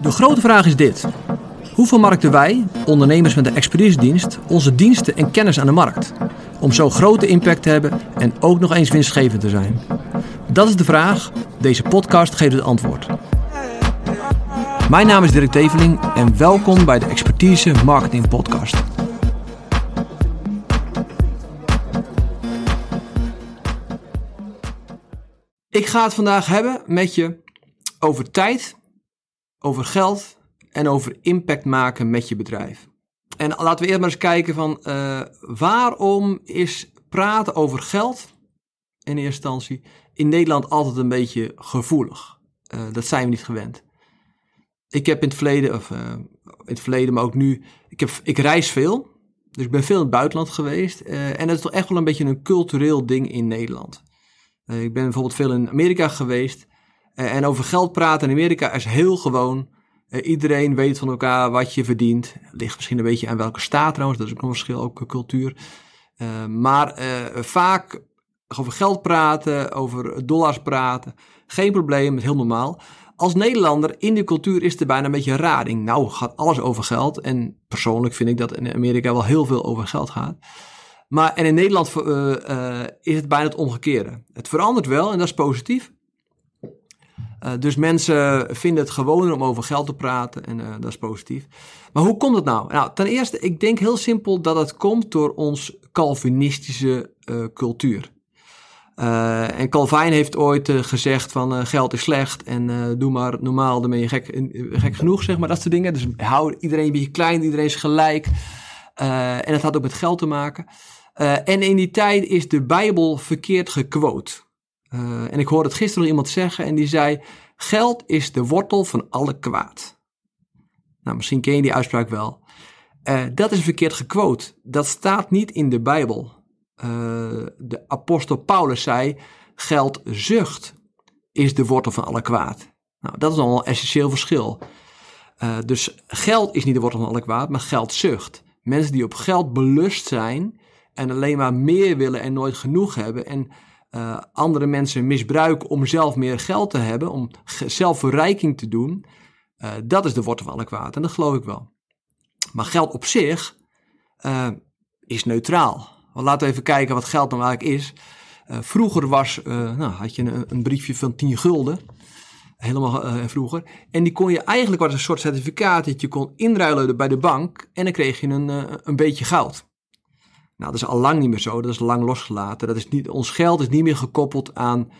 De grote vraag is dit. Hoe vermarkten wij, ondernemers met een expeditiedienst, onze diensten en kennis aan de markt? Om zo grote impact te hebben en ook nog eens winstgevend te zijn. Dat is de vraag. Deze podcast geeft het antwoord. Mijn naam is Dirk Teveling en welkom bij de Expertise Marketing Podcast. Ik ga het vandaag hebben met je over tijd, over geld en over impact maken met je bedrijf. En laten we eerst maar eens kijken van uh, waarom is praten over geld in eerste instantie in Nederland altijd een beetje gevoelig. Uh, dat zijn we niet gewend. Ik heb in het verleden, of uh, in het verleden, maar ook nu, ik, heb, ik reis veel. Dus ik ben veel in het buitenland geweest. en dat is toch echt wel een beetje een cultureel ding in Nederland. ik ben bijvoorbeeld veel in Amerika geweest. En over geld praten in Amerika is heel gewoon. Uh, iedereen weet van elkaar wat je verdient. Ligt misschien een beetje aan welke staat trouwens, dat is ook een verschil, ook cultuur. Uh, maar vaak over geld praten, over dollars praten, geen probleem, heel normaal. Als Nederlander in de cultuur is er bijna een beetje rading. Nou gaat alles over geld en persoonlijk vind ik dat in Amerika wel heel veel over geld gaat. Maar en in Nederland is het bijna het omgekeerde. Het verandert wel en dat is positief. Uh, dus mensen vinden het gewoner om over geld te praten en uh, dat is positief. Maar hoe komt het nou? Nou, ten eerste, ik denk heel simpel dat het komt door ons Calvinistische uh, cultuur. en Calvijn heeft ooit gezegd van geld is slecht en doe maar normaal, dan ben je gek, gek genoeg, zeg maar, dat soort dingen. Dus hou iedereen een beetje klein, iedereen is gelijk. en dat had ook met geld te maken. en in die tijd is de Bijbel verkeerd gequote. Uh, en ik hoorde het gisteren iemand zeggen en die zei: Geld is de wortel van alle kwaad. Nou, misschien ken je die uitspraak wel. Uh, dat is verkeerd gequote. Dat staat niet in de Bijbel. Uh, de apostel Paulus zei: Geldzucht is de wortel van alle kwaad. Nou, dat is al een essentieel verschil. dus geld is niet de wortel van alle kwaad, maar geldzucht. Mensen die op geld belust zijn en alleen maar meer willen en nooit genoeg hebben. En uh, andere mensen misbruiken om zelf meer geld te hebben, om zelfverrijking te doen, uh, dat is de wortel van alle kwaad. En dat geloof ik wel. Maar geld op zich uh, is neutraal. Want laten we even kijken wat geld nou eigenlijk is. vroeger was, nou, had je een, een, briefje van 10 gulden. Helemaal vroeger. En die kon je eigenlijk was een soort certificaat dat je kon inruilen bij de bank. En dan kreeg je een, een beetje goud. Nou, dat is al lang niet meer zo. Dat is lang losgelaten. Dat is niet, ons geld is niet meer gekoppeld aan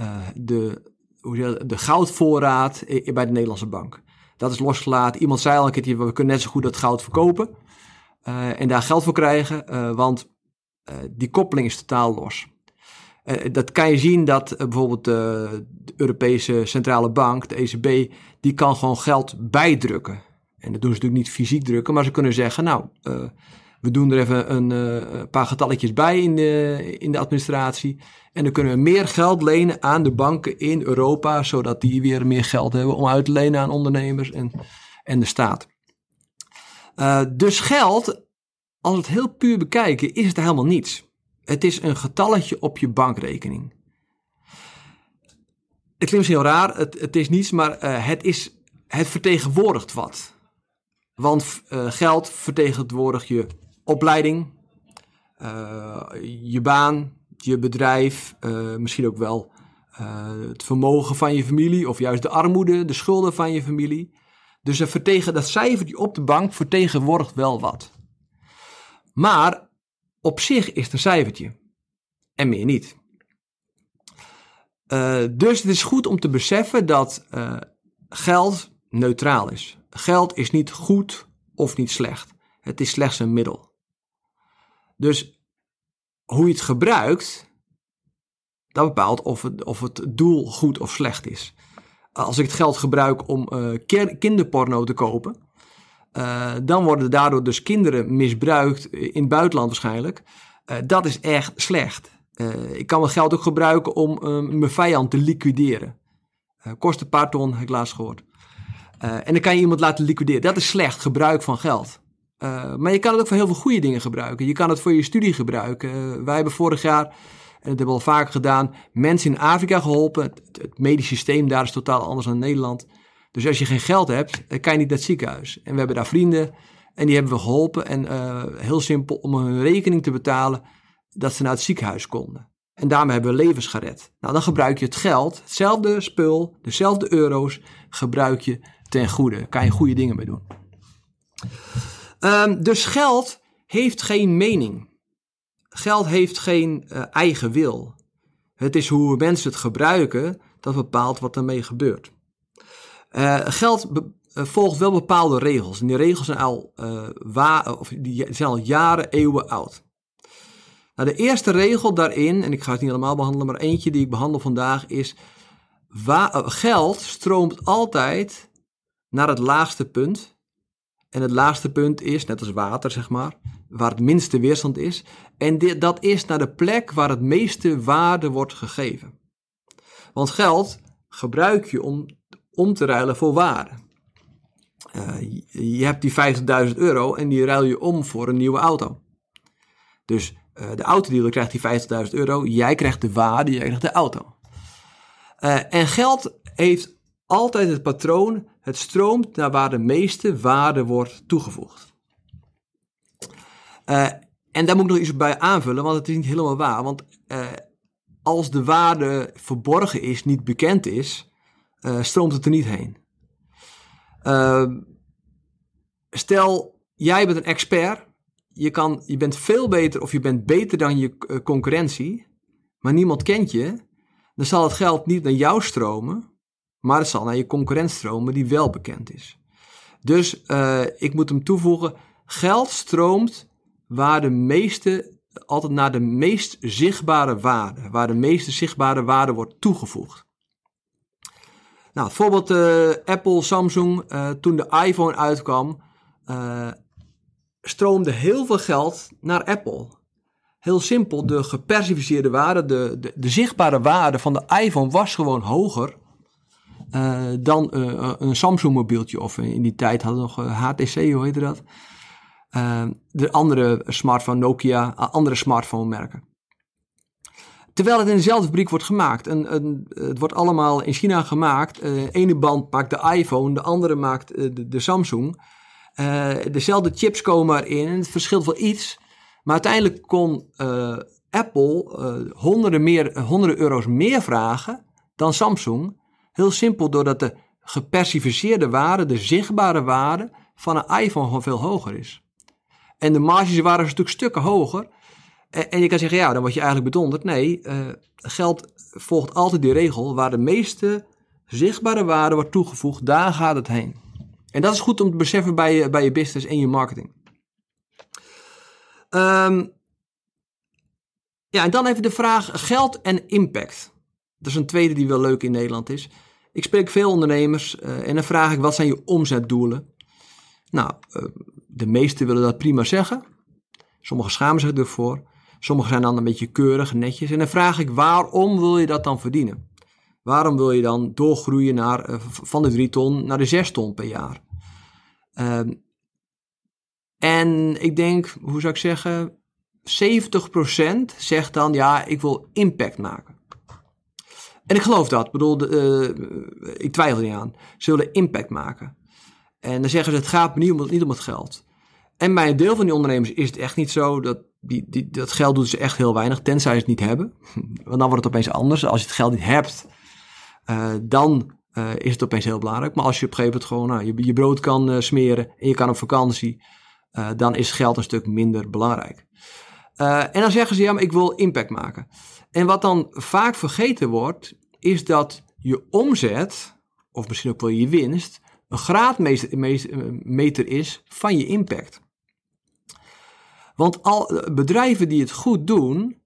uh, de, hoe de goudvoorraad bij de Nederlandse bank. Dat is losgelaten. Iemand zei al een keertje, we kunnen net zo goed dat goud verkopen. Uh, en daar geld voor krijgen, uh, want die koppeling is totaal los. dat kan je zien dat bijvoorbeeld de Europese Centrale Bank, de ECB, die kan gewoon geld bijdrukken. En dat doen ze natuurlijk niet fysiek drukken, maar ze kunnen zeggen, nou, we doen er even een uh, paar getalletjes bij in de, in de administratie. En dan kunnen we meer geld lenen aan de banken in Europa, zodat die weer meer geld hebben om uit te lenen aan ondernemers en, en de staat. Uh, dus geld, als we het heel puur bekijken, is het helemaal niets. Het is een getalletje op je bankrekening. Het klinkt misschien heel raar, het, het is niets, maar uh, het, is, het vertegenwoordigt wat. Want geld vertegenwoordigt je opleiding, uh, je baan, je bedrijf, uh, misschien ook wel uh, het vermogen van je familie of juist de armoede, de schulden van je familie. Dus dat, vertegen, dat cijfertje op de bank vertegenwoordigt wel wat. Maar op zich is het een cijfertje en meer niet. dus het is goed om te beseffen dat geld neutraal is. Geld is niet goed of niet slecht. Het is slechts een middel. Dus hoe je het gebruikt, dat bepaalt of het, of het doel goed of slecht is. Als ik het geld gebruik om uh, kinderporno te kopen, uh, dan worden daardoor dus kinderen misbruikt, in het buitenland waarschijnlijk. Uh, dat is echt slecht. ik kan mijn geld ook gebruiken om mijn vijand te liquideren. kost een paar ton, heb ik laatst gehoord. en dan kan je iemand laten liquideren. Dat is slecht gebruik van geld. Uh, maar je kan het ook voor heel veel goede dingen gebruiken. Je kan het voor je studie gebruiken. Uh, wij hebben vorig jaar, en dat hebben we al vaker gedaan, mensen in Afrika geholpen. Het, medisch systeem daar is totaal anders dan Nederland. Dus als je geen geld hebt, kan je niet naar het ziekenhuis. En we hebben daar vrienden en die hebben we geholpen. En uh, heel simpel, om een rekening te betalen, dat ze naar het ziekenhuis konden. En daarmee hebben we levens gered. Nou, dan gebruik je het geld, hetzelfde spul, dezelfde euro's, gebruik je ten goede. Kan je goede dingen mee doen. Um, dus geld heeft geen mening. Geld heeft geen uh, eigen wil. Het is hoe mensen het gebruiken dat bepaalt wat ermee gebeurt. Uh, geld uh, volgt wel bepaalde regels. En die regels zijn al, of die zijn al jaren, eeuwen oud. Nou, de eerste regel daarin, en ik ga het niet allemaal behandelen, maar eentje die ik behandel vandaag is: geld stroomt altijd naar het laagste punt. En het laagste punt is, net als water zeg maar, waar het minste weerstand is. En dit, dat is naar de plek waar het meeste waarde wordt gegeven. Want geld gebruik je om om te ruilen voor waarde. Uh, je hebt die 50.000 euro en die ruil je om voor een nieuwe auto. Dus uh, de autodealer krijgt die 50.000 euro, jij krijgt de waarde, jij krijgt de auto. Uh, en geld heeft altijd het patroon, het stroomt naar waar de meeste waarde wordt toegevoegd. Uh, en daar moet ik nog iets bij aanvullen, want het is niet helemaal waar. Want uh, als de waarde verborgen is, niet bekend is, uh, stroomt het er niet heen. stel, jij bent een expert. Je, kan, je bent veel beter of je bent beter dan je concurrentie, maar niemand kent je. Dan zal het geld niet naar jou stromen, maar het zal naar je concurrent stromen die wel bekend is. Dus uh, ik moet hem toevoegen, geld stroomt waar de meeste, altijd naar de meest zichtbare waarde, waar de meeste zichtbare waarde wordt toegevoegd. Nou, bijvoorbeeld uh, Apple, Samsung, uh, toen de iPhone uitkwam, stroomde heel veel geld naar Apple. Heel simpel, de gepersifieerde waarde, de, de, de zichtbare waarde van de iPhone was gewoon hoger uh, dan uh, een Samsung mobieltje. Of in die tijd hadden we nog HTC, hoe heette dat? De andere smartphone, Nokia, andere smartphone merken. Terwijl het in dezelfde fabriek wordt gemaakt. Een, het wordt allemaal in China gemaakt. de ene band maakt de iPhone, de andere maakt de, de, Samsung. dezelfde chips komen erin. Het verschilt wel iets. Maar uiteindelijk kon Apple honderden, meer, honderden euro's meer vragen dan Samsung Heel simpel, doordat de gepersifieerde waarde, de zichtbare waarde van een iPhone gewoon veel hoger is. En de marges waren een stuk stukken hoger. En, je kan zeggen, ja, dan word je eigenlijk bedonderd. Nee, uh, geld volgt altijd die regel waar de meeste zichtbare waarde wordt toegevoegd, daar gaat het heen. En dat is goed om te beseffen bij je, bij je business en je marketing. Um, ja, en dan even de vraag geld en impact. Dat is een tweede die wel leuk in Nederland is. Ik spreek veel ondernemers uh, en dan vraag ik wat zijn je omzetdoelen? Nou, uh, de meesten willen dat prima zeggen. Sommigen schamen zich ervoor. Sommigen zijn dan een beetje keurig, netjes. En dan vraag ik waarom wil je dat dan verdienen? Waarom wil je dan doorgroeien naar, uh, van de 3 ton naar de 6 ton per jaar? Ehm, en ik denk, hoe zou ik zeggen, 70% zegt dan ja, ik wil impact maken. En ik geloof dat. Ik bedoel, uh, ik twijfel niet aan. Ze willen impact maken. En dan zeggen ze, het gaat niet om, niet om het geld. En bij een deel van die ondernemers is het echt niet zo. Dat, die, die, dat geld doen ze echt heel weinig, tenzij ze het niet hebben. Want dan wordt het opeens anders. Als je het geld niet hebt, uh, dan uh, is het opeens heel belangrijk. Maar als je op een gegeven moment gewoon nou, je, je brood kan smeren en je kan op vakantie, dan is geld een stuk minder belangrijk. en dan zeggen ze, ja, maar ik wil impact maken. En wat dan vaak vergeten wordt, is dat je omzet, of misschien ook wel je winst, een graadmeter is van je impact. Want al eh, bedrijven die het goed doen,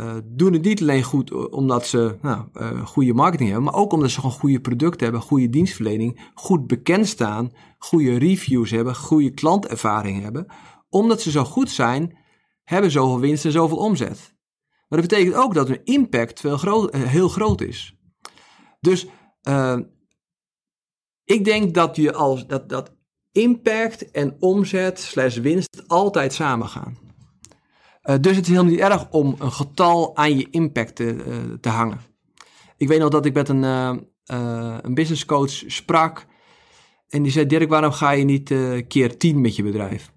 uh, doen het niet alleen goed eh, omdat ze nou, goede marketing hebben, maar ook omdat ze gewoon goede producten hebben, goede dienstverlening, goed bekend staan, goede reviews hebben, goede klantervaring hebben. Omdat ze zo goed zijn, hebben zoveel winst en zoveel omzet. Maar dat betekent ook dat hun impact veel groot, eh, heel groot is. Dus uh, ik denk dat, je als, dat, dat impact en omzet slash winst altijd samen gaan. Uh, dus het is helemaal niet erg om een getal aan je impact te, te hangen. Ik weet nog dat ik met een, een business coach sprak En die zei, Dirk, waarom ga je niet keer 10 met je bedrijf?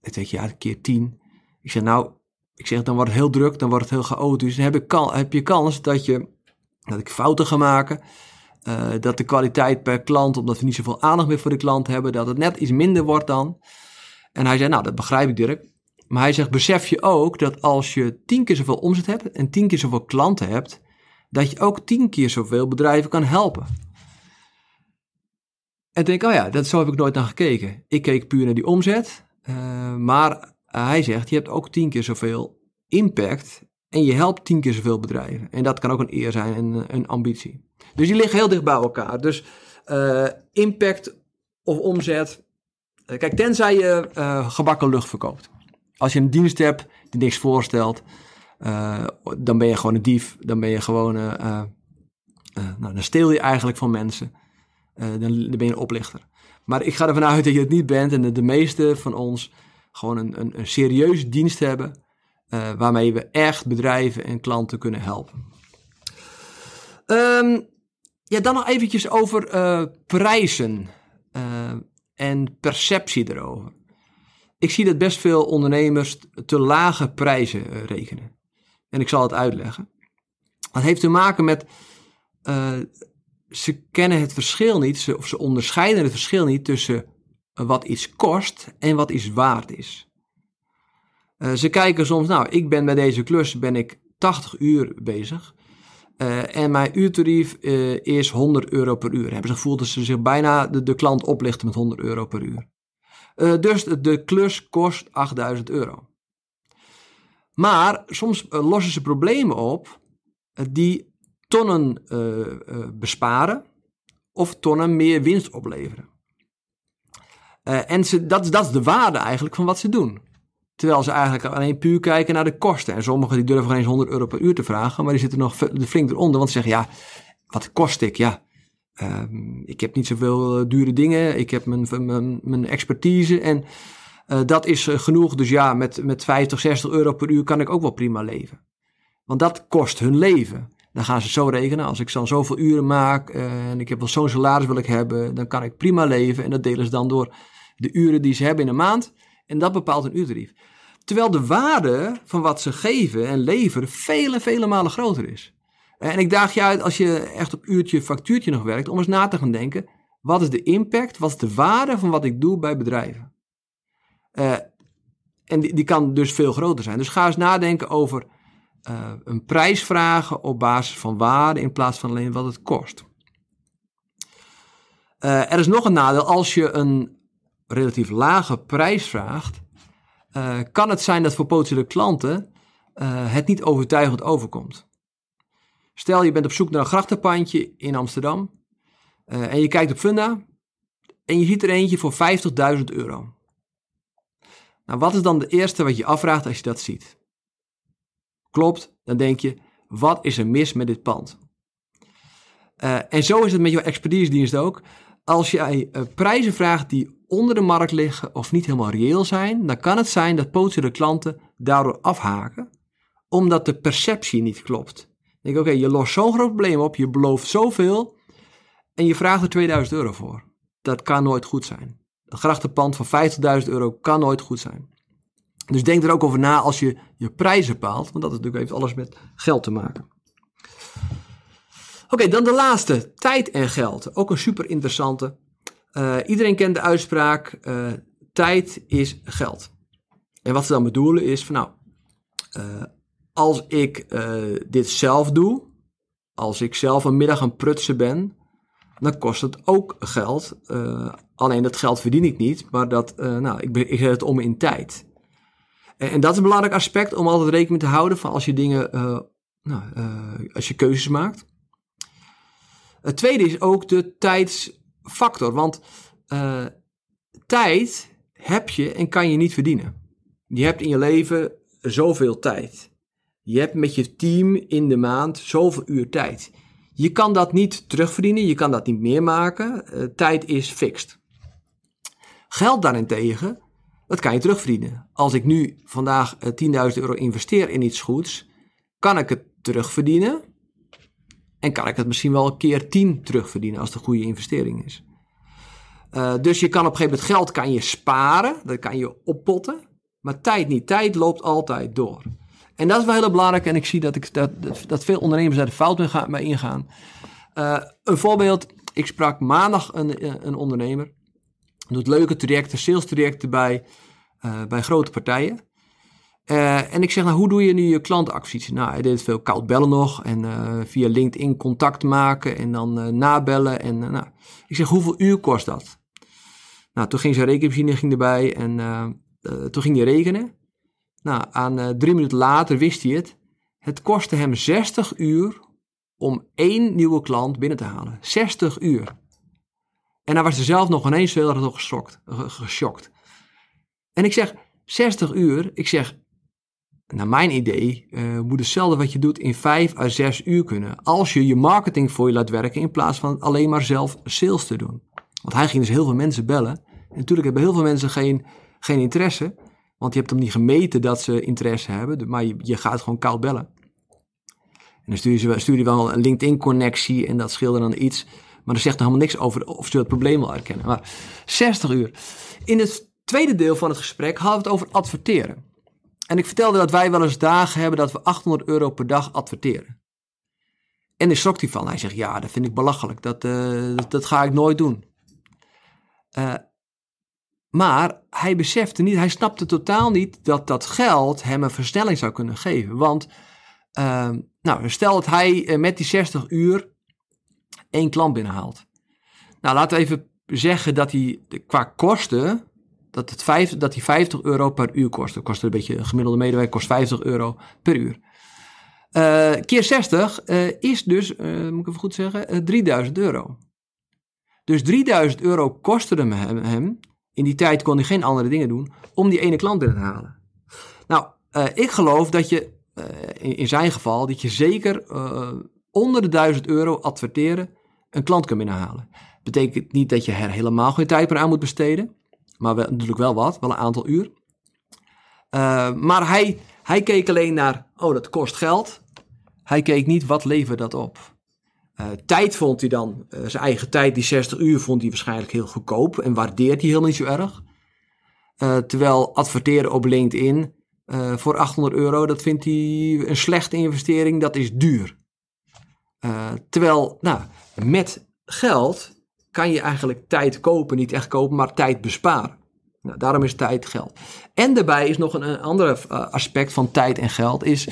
Ik zeg, ja, keer 10. Ik zeg, nou, ik zeg, dan wordt het heel druk, dan wordt het heel chaotisch. Dan heb, ik heb je kans dat, je, dat ik fouten ga maken. Uh, dat de kwaliteit per klant, omdat we niet zoveel aandacht meer voor de klant hebben, dat het net iets minder wordt dan. En hij zei, nou, dat begrijp ik Dirk. Maar hij zegt, besef je ook dat als je tien keer zoveel omzet hebt en tien keer zoveel klanten hebt, dat je ook tien keer zoveel bedrijven kan helpen. En denk oh ja, dat, zo heb ik nooit naar gekeken. Ik keek puur naar die omzet. Uh, maar hij zegt, je hebt ook tien keer zoveel impact en je helpt tien keer zoveel bedrijven. En dat kan ook een eer zijn en een ambitie. Dus die liggen heel dicht bij elkaar. Dus uh, impact of omzet. Kijk, tenzij je gebakken lucht verkoopt. Als je een dienst hebt die niks voorstelt, dan ben je gewoon een dief. Dan ben je gewoon, nou, dan steel je eigenlijk van mensen. dan, dan ben je een oplichter. Maar ik ga ervan uit dat je het niet bent en de, de meeste van ons gewoon een, een, een serieuze dienst hebben uh, waarmee we echt bedrijven en klanten kunnen helpen. Um, ja, dan nog eventjes over uh, prijzen uh, en perceptie erover. Ik zie dat best veel ondernemers te lage prijzen rekenen. En ik zal het uitleggen. Dat heeft te maken met ze kennen het verschil niet, ze, of ze onderscheiden het verschil niet tussen wat iets kost en wat iets waard is. Uh, ze kijken soms, nou, ik ben bij deze klus ben ik 80 uur bezig. Uh, en mijn uurtarief uh, is 100 euro per uur. Hebben ze gevoel dat ze zich bijna de, de klant oplichten met 100 euro per uur. dus de, de klus kost 8000 euro. Maar soms lossen ze problemen op die tonnen besparen of tonnen meer winst opleveren. Uh, en dat, dat is de waarde eigenlijk van wat ze doen. Terwijl ze eigenlijk alleen puur kijken naar de kosten. En sommigen die durven geen eens 100 euro per uur te vragen, maar die zitten nog flink eronder. Want ze zeggen, ja, wat kost ik? Ja, um, ik heb niet zoveel uh, dure dingen. Ik heb mijn, mijn, mijn expertise en uh, dat is genoeg. Dus ja, met, met 50, 60 euro per uur kan ik ook wel prima leven. Want dat kost hun leven. Dan gaan ze zo rekenen. Als ik dan zoveel uren maak en ik heb wel zo'n salaris wil ik hebben, dan kan ik prima leven. En dat delen ze dan door de uren die ze hebben in een maand. En dat bepaalt een uurtarief. Terwijl de waarde van wat ze geven en leveren vele, vele malen groter is. En ik daag je uit als je echt op uurtje, factuurtje nog werkt, om eens na te gaan denken. Wat is de impact, wat is de waarde van wat ik doe bij bedrijven? Uh, en die, die kan dus veel groter zijn. Dus ga eens nadenken over uh, een prijs vragen op basis van waarde in plaats van alleen wat het kost. Er is nog een nadeel als je een relatief lage prijs vraagt, uh, kan het zijn dat voor potentiële klanten uh, het niet overtuigend overkomt. Stel je bent op zoek naar een grachtenpandje in Amsterdam uh, en je kijkt op Funda en je ziet er eentje voor 50.000 euro. Nou, wat is dan de eerste wat je afvraagt als je dat ziet? Klopt, dan denk je, wat is er mis met dit pand? en zo is het met jouw expertise dienst ook. Als jij prijzen vraagt die onder de markt liggen of niet helemaal reëel zijn, dan kan het zijn dat potentiële klanten daardoor afhaken, omdat de perceptie niet klopt. Dan denk oké, je lost zo'n groot probleem op, je belooft zoveel en je vraagt er 2000 euro voor. Dat kan nooit goed zijn. Een grachtenpand van 50.000 euro kan nooit goed zijn. Dus denk er ook over na als je je prijzen bepaalt, want dat natuurlijk heeft alles met geld te maken. Oké, dan de laatste, tijd en geld. Ook een super interessante. Uh, iedereen kent de uitspraak: uh, tijd is geld. En wat ze dan bedoelen is van nou, uh, als ik dit zelf doe, als ik zelf een middag aan prutsen ben, dan kost het ook geld. alleen dat geld verdien ik niet, maar dat, nou, ik, ik zet het om in tijd. En, en, dat is een belangrijk aspect om altijd rekening te houden van als je dingen, nou, als je keuzes maakt. Het tweede is ook de tijds factor. Want uh, tijd heb je en kan je niet verdienen. Je hebt in je leven zoveel tijd. Je hebt met je team in de maand zoveel uur tijd. Je kan dat niet terugverdienen, je kan dat niet meer maken. Uh, tijd is fixed. Geld daarentegen, dat kan je terugverdienen. Als ik nu vandaag uh, eh, 10.000 euro investeer in iets goeds, kan ik het terugverdienen. En kan ik het misschien wel een keer 10 terugverdienen als het een goede investering is. Uh, dus je kan op een gegeven moment geld kan je sparen, dat kan je oppotten, maar tijd niet. Tijd loopt altijd door. En dat is wel heel belangrijk en ik zie dat, ik, dat, dat veel ondernemers daar de fout mee ingaan. Uh, een voorbeeld, ik sprak maandag een, een ondernemer, doet leuke trajecten, sales trajecten bij, bij grote partijen. Uh, en ik zeg, nou, hoe doe je nu je klantacties? Nou, hij deed veel koud bellen nog en uh, via LinkedIn contact maken en dan uh, nabellen. En, nou. Ik zeg, hoeveel uur kost dat? Nou, toen ging zijn rekenmachine ging erbij en toen ging hij rekenen. Nou, aan drie minuten later wist hij het. Het kostte hem 60 uur om één nieuwe klant binnen te halen. 60 uur. En hij was er zelf nog ineens heel erg geschokt. En ik zeg, 60 uur, ik zeg, naar mijn idee, uh, moet hetzelfde wat je doet in 5 à 6 uur kunnen. Als je je marketing voor je laat werken in plaats van alleen maar zelf sales te doen. Want hij ging dus heel veel mensen bellen. En natuurlijk hebben heel veel mensen geen, geen interesse. Want je hebt hem niet gemeten dat ze interesse hebben. Maar je, gaat gewoon koud bellen. En dan stuur je, stuur je wel een LinkedIn-connectie en dat scheelde dan iets. Maar dat zegt nog helemaal niks over of ze het probleem wel herkennen. Maar 60 uur. In het tweede deel van het gesprek hadden we het over adverteren. En ik vertelde dat wij wel eens dagen hebben dat we 800 euro per dag adverteren. En daar schrok hij van. Hij zegt, ja, dat vind ik belachelijk. Dat, uh, dat, ga ik nooit doen. Uh, maar hij besefte niet, hij snapte totaal niet dat dat geld hem een versnelling zou kunnen geven. Want, uh, nou, stel dat hij met die 60 uur één klant binnenhaalt. Nou, laten we even zeggen dat hij qua kosten dat, het vijf, dat die 50 euro per uur kost. Dat kost een beetje, een gemiddelde medewerker kost 50 euro per uur. Uh, keer 60 uh, eh, is dus, uh, moet ik even goed zeggen, 3000 euro. Dus 3000 euro kostte hem, in die tijd kon hij geen andere dingen doen, om die ene klant binnen te halen. Nou, ik geloof dat je, in, in, zijn geval, dat je zeker onder de 1000 euro adverteren een klant kunt binnenhalen. Betekent niet dat je er helemaal geen tijd meer aan moet besteden maar wel, natuurlijk wel wat, wel een aantal uur. Uh, maar hij, hij keek alleen naar, oh dat kost geld. Hij keek niet, wat levert dat op? Uh, tijd vond hij dan, uh, zijn eigen tijd, die 60 uur, vond hij waarschijnlijk heel goedkoop en waardeert hij helemaal niet zo erg. terwijl adverteren op LinkedIn voor 800 euro, dat vindt hij een slechte investering, dat is duur. terwijl, nou, met geld kan je eigenlijk tijd kopen, niet echt kopen, maar tijd besparen. Nou, daarom is tijd geld. En daarbij is nog een, een ander eh, aspect van tijd en geld, is...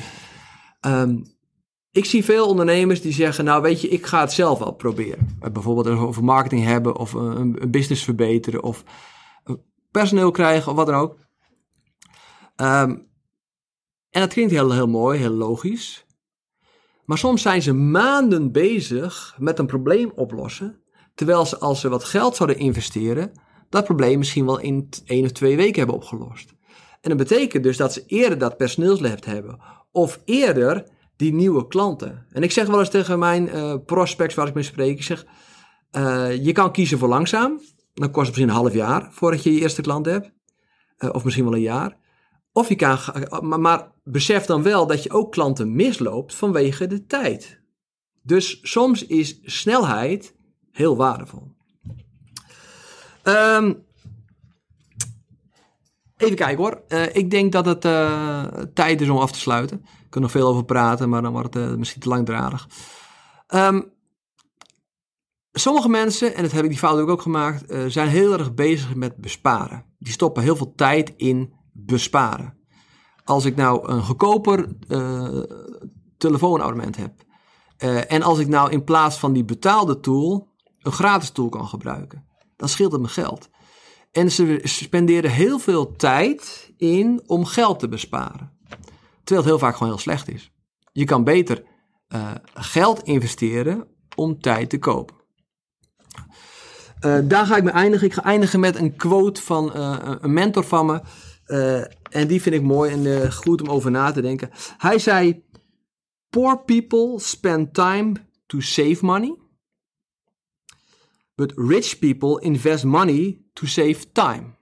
Um, ik zie veel ondernemers die zeggen, nou weet je, ik ga het zelf wel proberen. Uh, bijvoorbeeld over marketing hebben of een, een business verbeteren of personeel krijgen of wat dan ook. Um, en dat klinkt heel, heel mooi, heel logisch. Maar soms zijn ze maanden bezig met een probleem oplossen. Terwijl ze als ze wat geld zouden investeren, dat probleem misschien wel in één of twee weken hebben opgelost. En dat betekent dus dat ze eerder dat personeelslab hebben. Of eerder die nieuwe klanten. En ik zeg wel eens tegen mijn uh, prospects waar ik mee spreek. Ik zeg, uh, je kan kiezen voor langzaam. Dan kost het misschien een half jaar voordat je je eerste klant hebt. Uh, of misschien wel een jaar. Of je kan, maar besef dan wel dat je ook klanten misloopt vanwege de tijd. Dus soms is snelheid heel waardevol. Um, even kijken hoor. Uh, ik denk dat het uh, tijd is om af te sluiten. Ik kan nog veel over praten, maar dan wordt het uh, misschien te langdradig. Um, sommige mensen, en dat heb ik die fout ook gemaakt, zijn heel erg bezig met besparen. Die stoppen heel veel tijd in besparen. Als ik nou een goedkoper telefoonabonnement heb. en als ik nou in plaats van die betaalde tool een gratis tool kan gebruiken. Dan scheelt het me geld. En ze spenderen heel veel tijd in om geld te besparen. Terwijl het heel vaak gewoon heel slecht is. Je kan beter uh, geld investeren om tijd te kopen. Uh, daar ga ik mee eindigen. Ik ga eindigen met een quote van uh, een mentor van me. en die vind ik mooi en goed om over na te denken. Hij zei: Poor people spend time to save money. But rich people invest money to save time.